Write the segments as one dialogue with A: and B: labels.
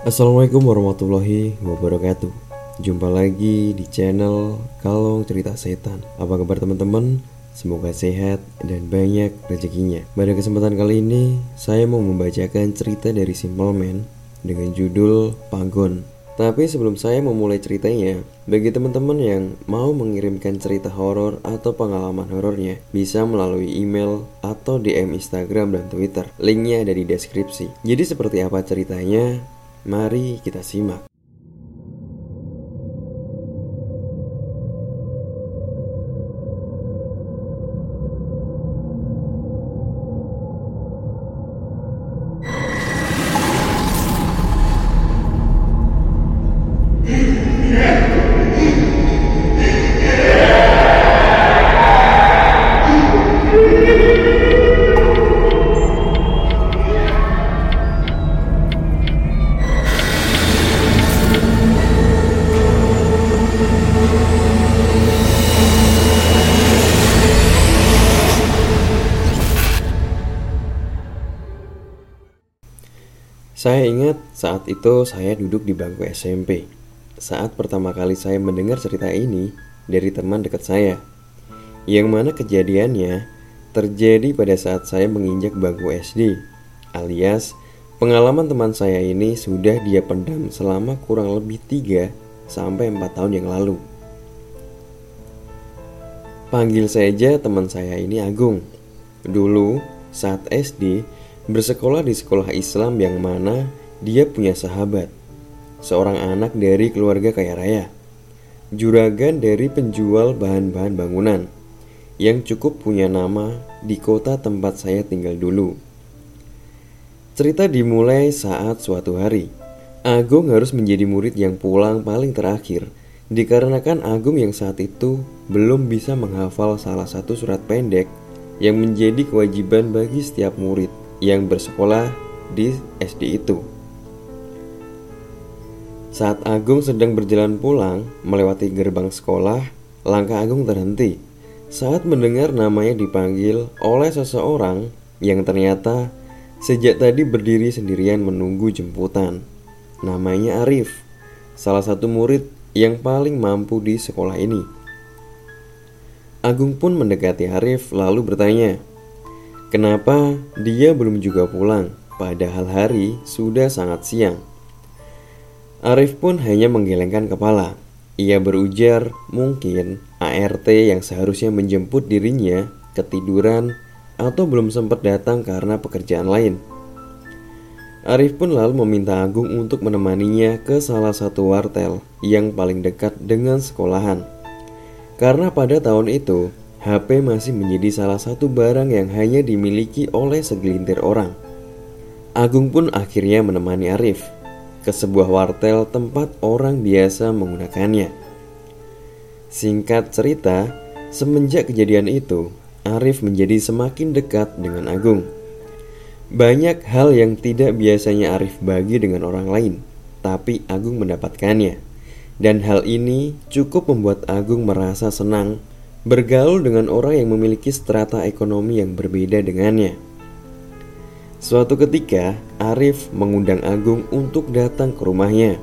A: Assalamualaikum warahmatullahi wabarakatuh. Jumpa lagi di channel Kalong Cerita Setan. Apa kabar teman-teman? Semoga sehat dan banyak rezekinya. Pada kesempatan kali ini Saya mau membacakan cerita dari Simple Man Dengan judul Pagon Tapi sebelum saya memulai ceritanya Bagi teman-teman yang mau mengirimkan cerita horor atau pengalaman horornya Bisa melalui email atau DM Instagram dan Twitter. Linknya ada di deskripsi. Jadi seperti apa ceritanya? Mari kita simak. Saya ingat saat itu saya duduk di bangku SMP. Saat pertama kali saya mendengar cerita ini dari teman dekat saya. Yang mana kejadiannya terjadi pada saat saya menginjak bangku SD. Alias pengalaman teman saya ini sudah dia pendam selama kurang lebih 3 sampai 4 tahun yang lalu. Panggil saja teman saya ini Agung. Dulu saat SD bersekolah di sekolah Islam yang mana dia punya sahabat, seorang anak dari keluarga kaya raya, juragan dari penjual bahan-bahan bangunan yang cukup punya nama di kota tempat saya tinggal dulu. Cerita dimulai saat suatu hari, Agung harus menjadi murid yang pulang paling terakhir dikarenakan Agung yang saat itu belum bisa menghafal salah satu surat pendek yang menjadi kewajiban bagi setiap murid yang bersekolah di SD itu. Saat Agung sedang berjalan pulang melewati gerbang sekolah, langkah Agung terhenti saat mendengar namanya dipanggil oleh seseorang yang ternyata sejak tadi berdiri sendirian menunggu jemputan. Namanya Arif, salah satu murid yang paling mampu di sekolah ini. Agung pun mendekati Arif lalu bertanya, Kenapa dia belum juga pulang, padahal hari sudah sangat siang? Arif pun hanya menggelengkan kepala. Ia berujar mungkin ART yang seharusnya menjemput dirinya ketiduran atau belum sempat datang karena pekerjaan lain. Arif pun lalu meminta Agung untuk menemaninya ke salah satu wartel yang paling dekat dengan sekolahan. Karena pada tahun itu HP masih menjadi salah satu barang yang hanya dimiliki oleh segelintir orang. Agung pun akhirnya menemani Arif ke sebuah wartel tempat orang biasa menggunakannya. Singkat cerita, semenjak kejadian itu, Arif menjadi semakin dekat dengan Agung. Banyak hal yang tidak biasanya Arif bagi dengan orang lain, tapi Agung mendapatkannya. Dan hal ini cukup membuat Agung merasa senang bergaul dengan orang yang memiliki strata ekonomi yang berbeda dengannya. Suatu ketika, Arif mengundang Agung untuk datang ke rumahnya.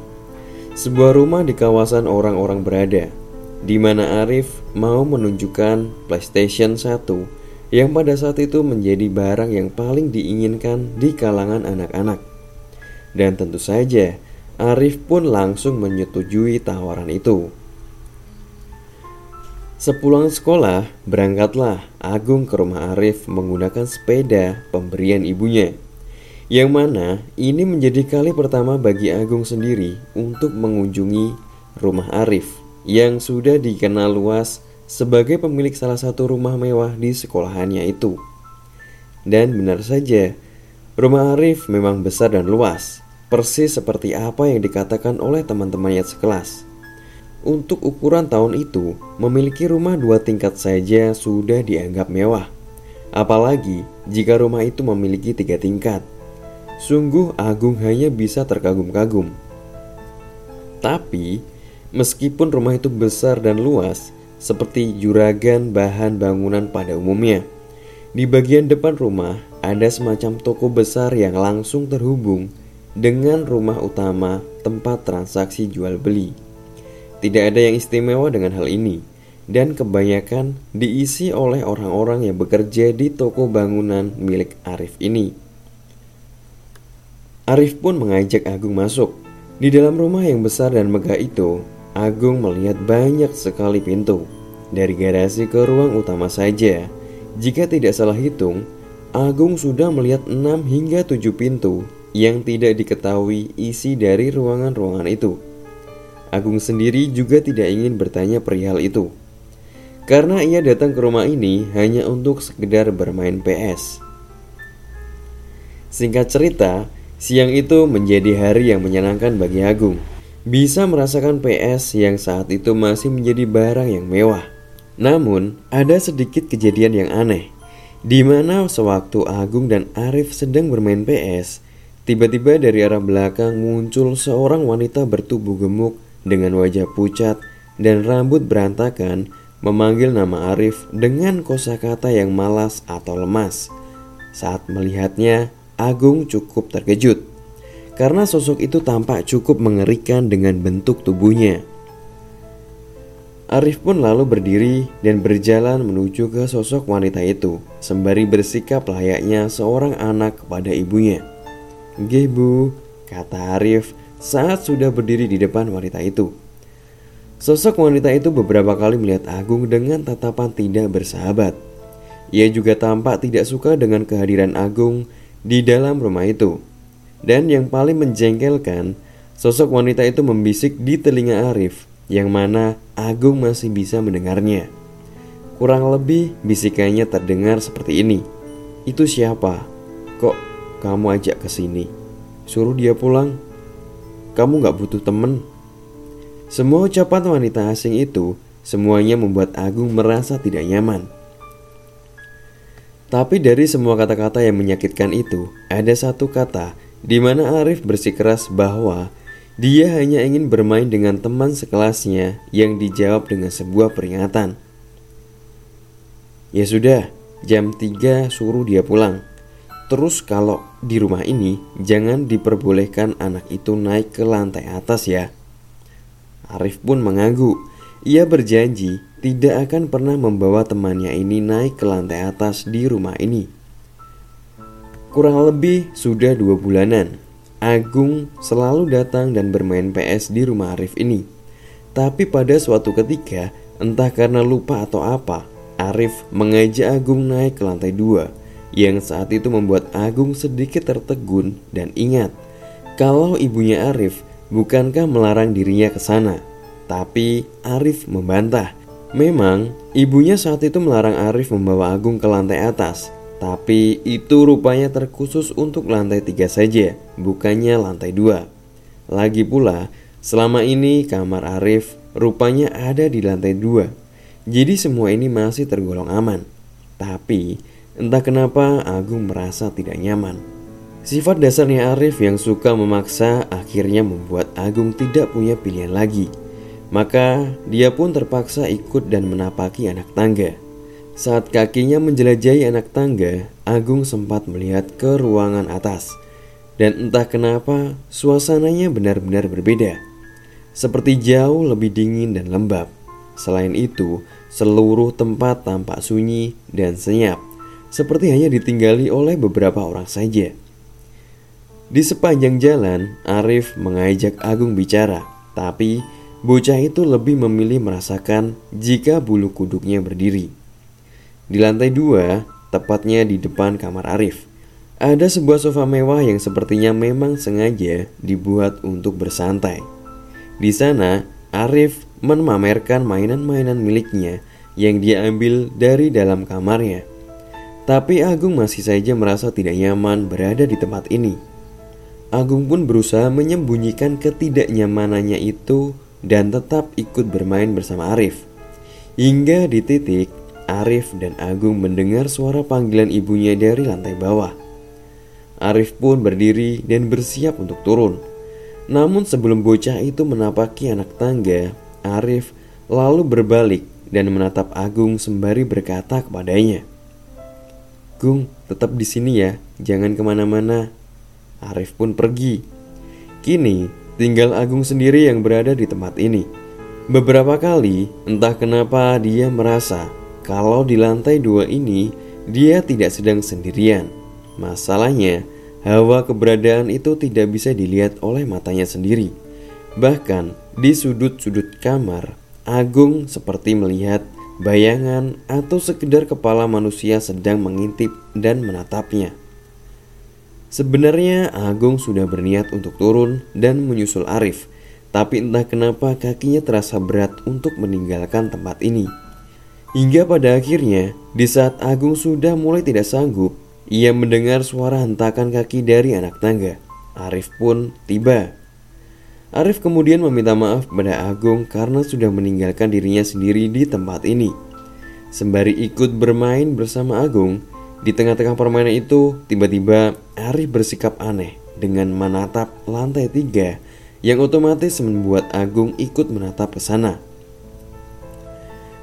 A: Sebuah rumah di kawasan orang-orang berada, di mana Arif mau menunjukkan PlayStation 1 yang pada saat itu menjadi barang yang paling diinginkan di kalangan anak-anak. Dan tentu saja, Arif pun langsung menyetujui tawaran itu. Sepulang sekolah, berangkatlah Agung ke rumah Arif menggunakan sepeda pemberian ibunya. Yang mana ini menjadi kali pertama bagi Agung sendiri untuk mengunjungi rumah Arif yang sudah dikenal luas sebagai pemilik salah satu rumah mewah di sekolahannya itu. Dan benar saja, rumah Arif memang besar dan luas, persis seperti apa yang dikatakan oleh teman-temannya sekelas. Untuk ukuran tahun itu, memiliki rumah dua tingkat saja sudah dianggap mewah. Apalagi jika rumah itu memiliki tiga tingkat. Sungguh Agung hanya bisa terkagum-kagum. Tapi, meskipun rumah itu besar dan luas, seperti juragan bahan bangunan pada umumnya, di bagian depan rumah ada semacam toko besar yang langsung terhubung dengan rumah utama tempat transaksi jual beli. Tidak ada yang istimewa dengan hal ini, dan kebanyakan diisi oleh orang-orang yang bekerja di toko bangunan milik Arif ini. Arif pun mengajak Agung masuk. Di dalam rumah yang besar dan megah itu, Agung melihat banyak sekali pintu. Dari garasi ke ruang utama saja, jika tidak salah hitung, Agung sudah melihat 6 hingga 7 pintu yang tidak diketahui isi dari ruangan-ruangan itu. Agung sendiri juga tidak ingin bertanya perihal itu. Karena ia datang ke rumah ini hanya untuk sekedar bermain PS. Singkat cerita, siang itu menjadi hari yang menyenangkan bagi Agung. Bisa merasakan PS yang saat itu masih menjadi barang yang mewah. Namun, ada sedikit kejadian yang aneh, di mana sewaktu Agung dan Arif sedang bermain PS, Tiba-tiba dari arah belakang muncul seorang wanita bertubuh gemuk dengan wajah pucat dan rambut berantakan memanggil nama Arif dengan kosakata yang malas atau lemas. Saat melihatnya, Agung cukup terkejut karena sosok itu tampak cukup mengerikan dengan bentuk tubuhnya. Arif pun lalu berdiri dan berjalan menuju ke sosok wanita itu, sembari bersikap layaknya seorang anak kepada ibunya. Nggih bu, kata Arif saat sudah berdiri di depan wanita itu. Sosok wanita itu beberapa kali melihat Agung dengan tatapan tidak bersahabat. Ia juga tampak tidak suka dengan kehadiran Agung di dalam rumah itu. Dan yang paling menjengkelkan, sosok wanita itu membisik di telinga Arif, yang mana Agung masih bisa mendengarnya. Kurang lebih bisikannya terdengar seperti ini. Itu siapa? Kok kamu ajak ke sini. Suruh dia pulang. Kamu gak butuh temen. Semua ucapan wanita asing itu semuanya membuat Agung merasa tidak nyaman. Tapi dari semua kata-kata yang menyakitkan itu, ada satu kata di mana Arif bersikeras bahwa dia hanya ingin bermain dengan teman sekelasnya yang dijawab dengan sebuah peringatan. Ya sudah, jam 3 suruh dia pulang. Terus kalau di rumah ini jangan diperbolehkan anak itu naik ke lantai atas ya. Arif pun mengangguk. Ia berjanji tidak akan pernah membawa temannya ini naik ke lantai atas di rumah ini. Kurang lebih sudah dua bulanan, Agung selalu datang dan bermain PS di rumah Arif ini. Tapi pada suatu ketika, entah karena lupa atau apa, Arif mengajak Agung naik ke lantai dua yang saat itu membuat Agung sedikit tertegun dan ingat kalau ibunya Arif bukankah melarang dirinya ke sana. Tapi Arif membantah. Memang ibunya saat itu melarang Arif membawa Agung ke lantai atas. Tapi itu rupanya terkhusus untuk lantai tiga saja, bukannya lantai dua. Lagi pula, selama ini kamar Arif rupanya ada di lantai dua. Jadi semua ini masih tergolong aman. Tapi Entah kenapa Agung merasa tidak nyaman. Sifat dasarnya Arif yang suka memaksa akhirnya membuat Agung tidak punya pilihan lagi. Maka dia pun terpaksa ikut dan menapaki anak tangga. Saat kakinya menjelajahi anak tangga, Agung sempat melihat ke ruangan atas. Dan entah kenapa suasananya benar-benar berbeda. Seperti jauh lebih dingin dan lembab. Selain itu, seluruh tempat tampak sunyi dan senyap seperti hanya ditinggali oleh beberapa orang saja. Di sepanjang jalan, Arif mengajak Agung bicara, tapi bocah itu lebih memilih merasakan jika bulu kuduknya berdiri. Di lantai dua, tepatnya di depan kamar Arif, ada sebuah sofa mewah yang sepertinya memang sengaja dibuat untuk bersantai. Di sana, Arif memamerkan mainan-mainan miliknya yang dia ambil dari dalam kamarnya. Tapi Agung masih saja merasa tidak nyaman berada di tempat ini. Agung pun berusaha menyembunyikan ketidaknyamanannya itu dan tetap ikut bermain bersama Arif. Hingga di titik Arif dan Agung mendengar suara panggilan ibunya dari lantai bawah. Arif pun berdiri dan bersiap untuk turun. Namun sebelum bocah itu menapaki anak tangga, Arif lalu berbalik dan menatap Agung sembari berkata kepadanya, Gung, tetap di sini ya, jangan ke mana-mana. Arif pun pergi. Kini, tinggal Agung sendiri yang berada di tempat ini. Beberapa kali, entah kenapa dia merasa kalau di lantai dua ini dia tidak sedang sendirian. Masalahnya, hawa keberadaan itu tidak bisa dilihat oleh matanya sendiri. Bahkan di sudut-sudut kamar, Agung seperti melihat bayangan atau sekedar kepala manusia sedang mengintip dan menatapnya. Sebenarnya Agung sudah berniat untuk turun dan menyusul Arif, tapi entah kenapa kakinya terasa berat untuk meninggalkan tempat ini. Hingga pada akhirnya, di saat Agung sudah mulai tidak sanggup, ia mendengar suara hentakan kaki dari anak tangga. Arif pun tiba. Arif kemudian meminta maaf kepada Agung karena sudah meninggalkan dirinya sendiri di tempat ini. Sembari ikut bermain bersama Agung, di tengah-tengah permainan itu, tiba-tiba Arif bersikap aneh dengan menatap lantai tiga yang otomatis membuat Agung ikut menatap ke sana.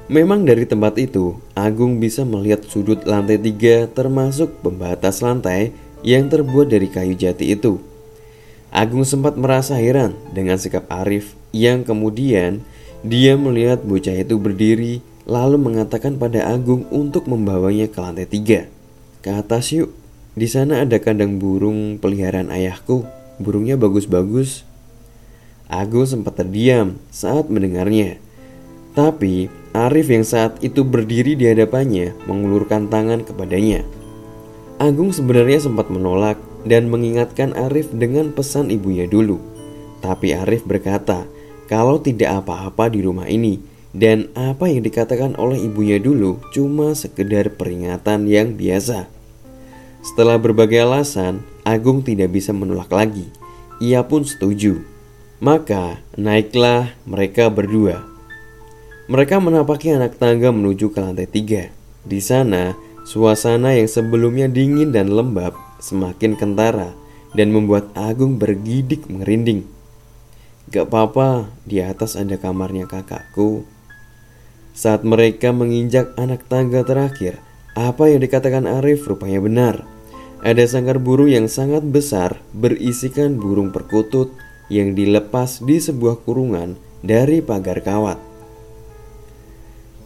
A: Memang dari tempat itu, Agung bisa melihat sudut lantai tiga termasuk pembatas lantai yang terbuat dari kayu jati itu. Agung sempat merasa heran dengan sikap Arif yang kemudian dia melihat bocah itu berdiri lalu mengatakan pada Agung untuk membawanya ke lantai tiga. Ke atas yuk. Di sana ada kandang burung peliharaan ayahku. Burungnya bagus-bagus. Agus sempat terdiam saat mendengarnya. Tapi Arif yang saat itu berdiri di hadapannya mengulurkan tangan kepadanya. Agung sebenarnya sempat menolak dan mengingatkan Arif dengan pesan ibunya dulu. Tapi Arif berkata kalau tidak apa-apa di rumah ini dan apa yang dikatakan oleh ibunya dulu cuma sekedar peringatan yang biasa. Setelah berbagai alasan, Agung tidak bisa menolak lagi. Ia pun setuju. Maka naiklah mereka berdua. Mereka menapaki anak tangga menuju ke lantai tiga. Di sana, suasana yang sebelumnya dingin dan lembab semakin kentara dan membuat Agung bergidik merinding. Gak apa-apa, di atas ada kamarnya kakakku. Saat mereka menginjak anak tangga terakhir, apa yang dikatakan Arif rupanya benar. Ada sangkar burung yang sangat besar berisikan burung perkutut yang dilepas di sebuah kurungan dari pagar kawat.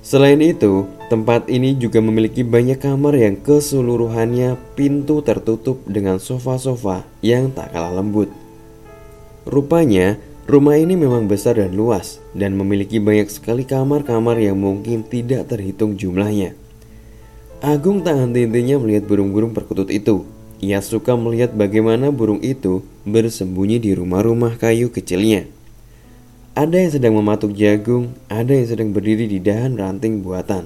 A: Selain itu, tempat ini juga memiliki banyak kamar yang keseluruhannya pintu tertutup dengan sofa-sofa yang tak kalah lembut. Rupanya, rumah ini memang besar dan luas dan memiliki banyak sekali kamar-kamar yang mungkin tidak terhitung jumlahnya. Agung tak henti-hentinya melihat burung-burung perkutut itu. Ia suka melihat bagaimana burung itu bersembunyi di rumah-rumah kayu kecilnya. Ada yang sedang mematuk jagung, ada yang sedang berdiri di dahan ranting buatan.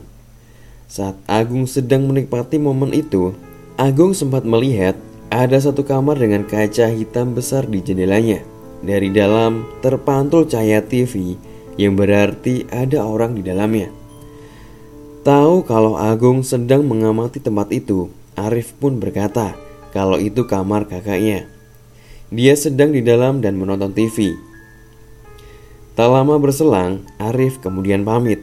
A: Saat Agung sedang menikmati momen itu, Agung sempat melihat ada satu kamar dengan kaca hitam besar di jendelanya. Dari dalam terpantul cahaya TV yang berarti ada orang di dalamnya. Tahu kalau Agung sedang mengamati tempat itu, Arif pun berkata kalau itu kamar kakaknya. Dia sedang di dalam dan menonton TV. Tak lama berselang, Arif kemudian pamit.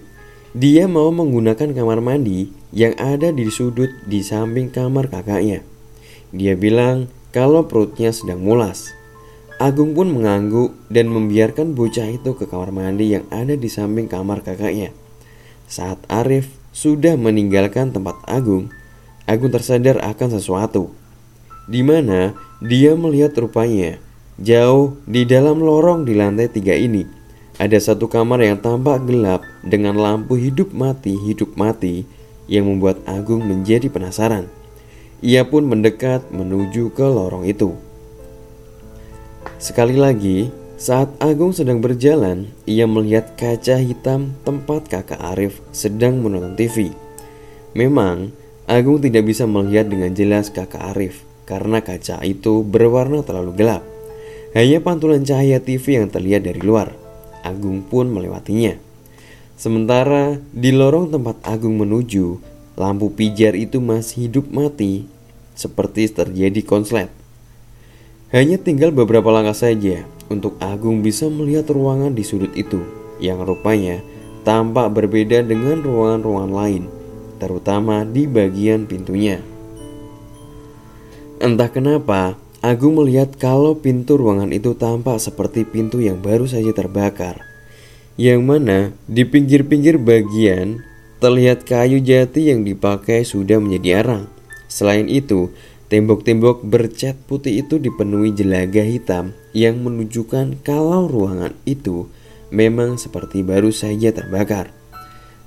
A: Dia mau menggunakan kamar mandi yang ada di sudut di samping kamar kakaknya. Dia bilang kalau perutnya sedang mulas. Agung pun mengangguk dan membiarkan bocah itu ke kamar mandi yang ada di samping kamar kakaknya. Saat Arif sudah meninggalkan tempat Agung, Agung tersadar akan sesuatu. Di mana dia melihat rupanya jauh di dalam lorong di lantai tiga ini ada satu kamar yang tampak gelap dengan lampu hidup mati hidup mati yang membuat Agung menjadi penasaran. Ia pun mendekat menuju ke lorong itu. Sekali lagi, saat Agung sedang berjalan, ia melihat kaca hitam tempat kakak Arif sedang menonton TV. Memang, Agung tidak bisa melihat dengan jelas kakak Arif karena kaca itu berwarna terlalu gelap. Hanya pantulan cahaya TV yang terlihat dari luar. Agung pun melewatinya. Sementara di lorong tempat Agung menuju, lampu pijar itu masih hidup mati seperti terjadi konslet. Hanya tinggal beberapa langkah saja untuk Agung bisa melihat ruangan di sudut itu yang rupanya tampak berbeda dengan ruangan-ruangan lain, terutama di bagian pintunya. Entah kenapa, Agung melihat kalau pintu ruangan itu tampak seperti pintu yang baru saja terbakar. Yang mana di pinggir-pinggir bagian terlihat kayu jati yang dipakai sudah menjadi arang. Selain itu, tembok-tembok bercat putih itu dipenuhi jelaga hitam yang menunjukkan kalau ruangan itu memang seperti baru saja terbakar.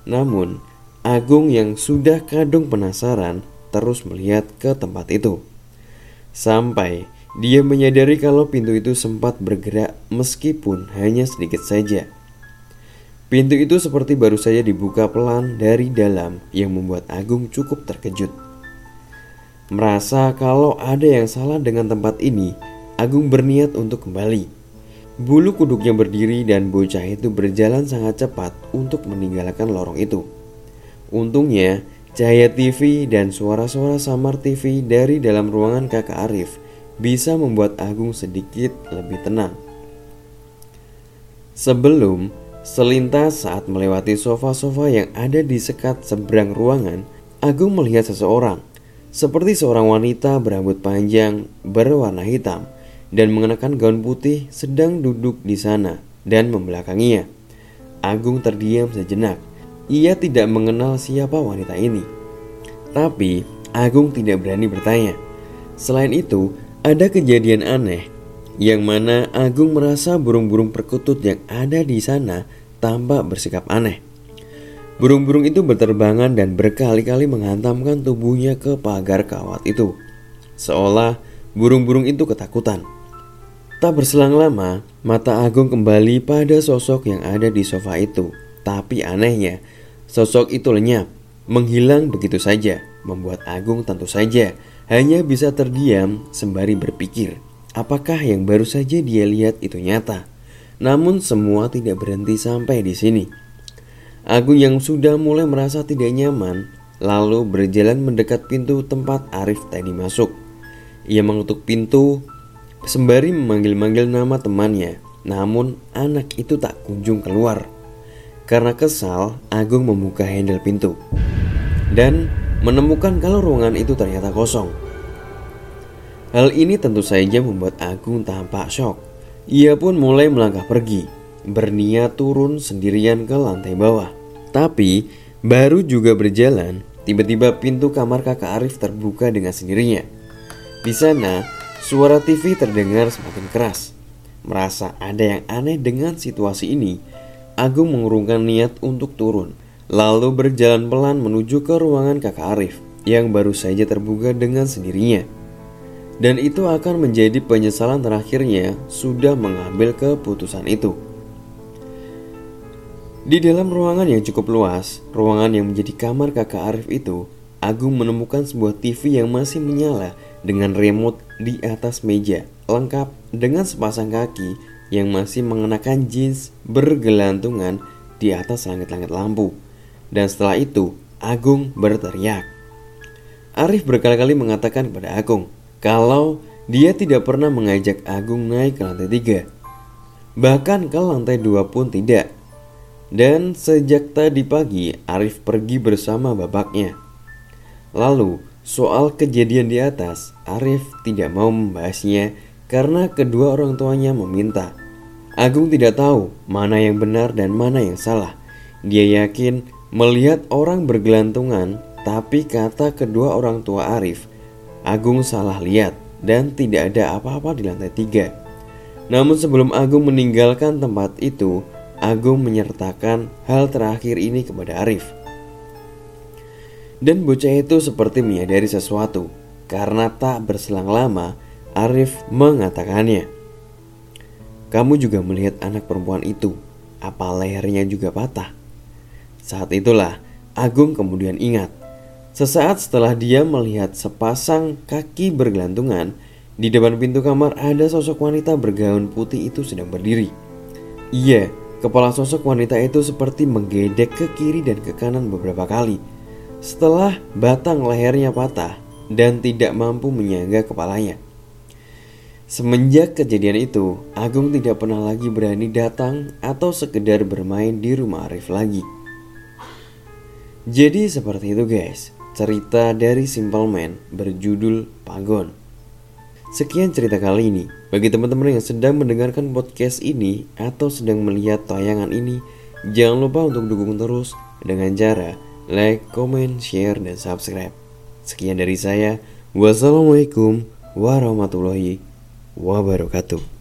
A: Namun, Agung yang sudah kadung penasaran terus melihat ke tempat itu. Sampai dia menyadari kalau pintu itu sempat bergerak meskipun hanya sedikit saja. Pintu itu seperti baru saja dibuka pelan dari dalam yang membuat Agung cukup terkejut. Merasa kalau ada yang salah dengan tempat ini, Agung berniat untuk kembali. Bulu kuduknya berdiri dan bocah itu berjalan sangat cepat untuk meninggalkan lorong itu. Untungnya, cahaya TV dan suara-suara samar TV dari dalam ruangan kakak Arif bisa membuat Agung sedikit lebih tenang. Sebelum selintas saat melewati sofa-sofa yang ada di sekat seberang ruangan, Agung melihat seseorang, seperti seorang wanita berambut panjang berwarna hitam dan mengenakan gaun putih sedang duduk di sana dan membelakanginya. Agung terdiam sejenak ia tidak mengenal siapa wanita ini. Tapi Agung tidak berani bertanya. Selain itu, ada kejadian aneh yang mana Agung merasa burung-burung perkutut yang ada di sana tampak bersikap aneh. Burung-burung itu berterbangan dan berkali-kali menghantamkan tubuhnya ke pagar kawat itu. Seolah burung-burung itu ketakutan. Tak berselang lama, mata Agung kembali pada sosok yang ada di sofa itu. Tapi anehnya, sosok itu lenyap, menghilang begitu saja, membuat Agung tentu saja hanya bisa terdiam sembari berpikir, apakah yang baru saja dia lihat itu nyata. Namun semua tidak berhenti sampai di sini. Agung yang sudah mulai merasa tidak nyaman, lalu berjalan mendekat pintu tempat Arif tadi masuk. Ia mengetuk pintu sembari memanggil-manggil nama temannya, namun anak itu tak kunjung keluar. Karena kesal, Agung membuka handle pintu dan menemukan kalau ruangan itu ternyata kosong. Hal ini tentu saja membuat Agung tampak shock. Ia pun mulai melangkah pergi, berniat turun sendirian ke lantai bawah. Tapi baru juga berjalan, tiba-tiba pintu kamar kakak Arif terbuka dengan sendirinya. Di sana, suara TV terdengar semakin keras. Merasa ada yang aneh dengan situasi ini, Agung mengurungkan niat untuk turun, lalu berjalan pelan menuju ke ruangan kakak Arif yang baru saja terbuka dengan sendirinya. Dan itu akan menjadi penyesalan terakhirnya sudah mengambil keputusan itu. Di dalam ruangan yang cukup luas, ruangan yang menjadi kamar kakak Arif itu, Agung menemukan sebuah TV yang masih menyala dengan remote di atas meja, lengkap dengan sepasang kaki yang masih mengenakan jeans bergelantungan di atas langit-langit lampu. Dan setelah itu, Agung berteriak. Arif berkali-kali mengatakan kepada Agung kalau dia tidak pernah mengajak Agung naik ke lantai tiga. Bahkan ke lantai dua pun tidak. Dan sejak tadi pagi, Arif pergi bersama bapaknya. Lalu, soal kejadian di atas, Arif tidak mau membahasnya karena kedua orang tuanya meminta. Agung tidak tahu mana yang benar dan mana yang salah. Dia yakin melihat orang bergelantungan, tapi kata kedua orang tua Arif, Agung salah lihat dan tidak ada apa-apa di lantai tiga. Namun sebelum Agung meninggalkan tempat itu, Agung menyertakan hal terakhir ini kepada Arif. Dan bocah itu seperti menyadari sesuatu, karena tak berselang lama, Arif mengatakannya. Kamu juga melihat anak perempuan itu. Apa lehernya juga patah? Saat itulah Agung kemudian ingat. Sesaat setelah dia melihat sepasang kaki bergelantungan, di depan pintu kamar ada sosok wanita bergaun putih itu sedang berdiri. Iya, kepala sosok wanita itu seperti menggedek ke kiri dan ke kanan beberapa kali. Setelah batang lehernya patah dan tidak mampu menyangga kepalanya. Semenjak kejadian itu, Agung tidak pernah lagi berani datang atau sekedar bermain di rumah Arif lagi. Jadi seperti itu guys, cerita dari Simple Man berjudul Pagon. Sekian cerita kali ini. Bagi teman-teman yang sedang mendengarkan podcast ini atau sedang melihat tayangan ini, jangan lupa untuk dukung terus dengan cara like, comment, share, dan subscribe. Sekian dari saya. Wassalamualaikum warahmatullahi wabarakatuh.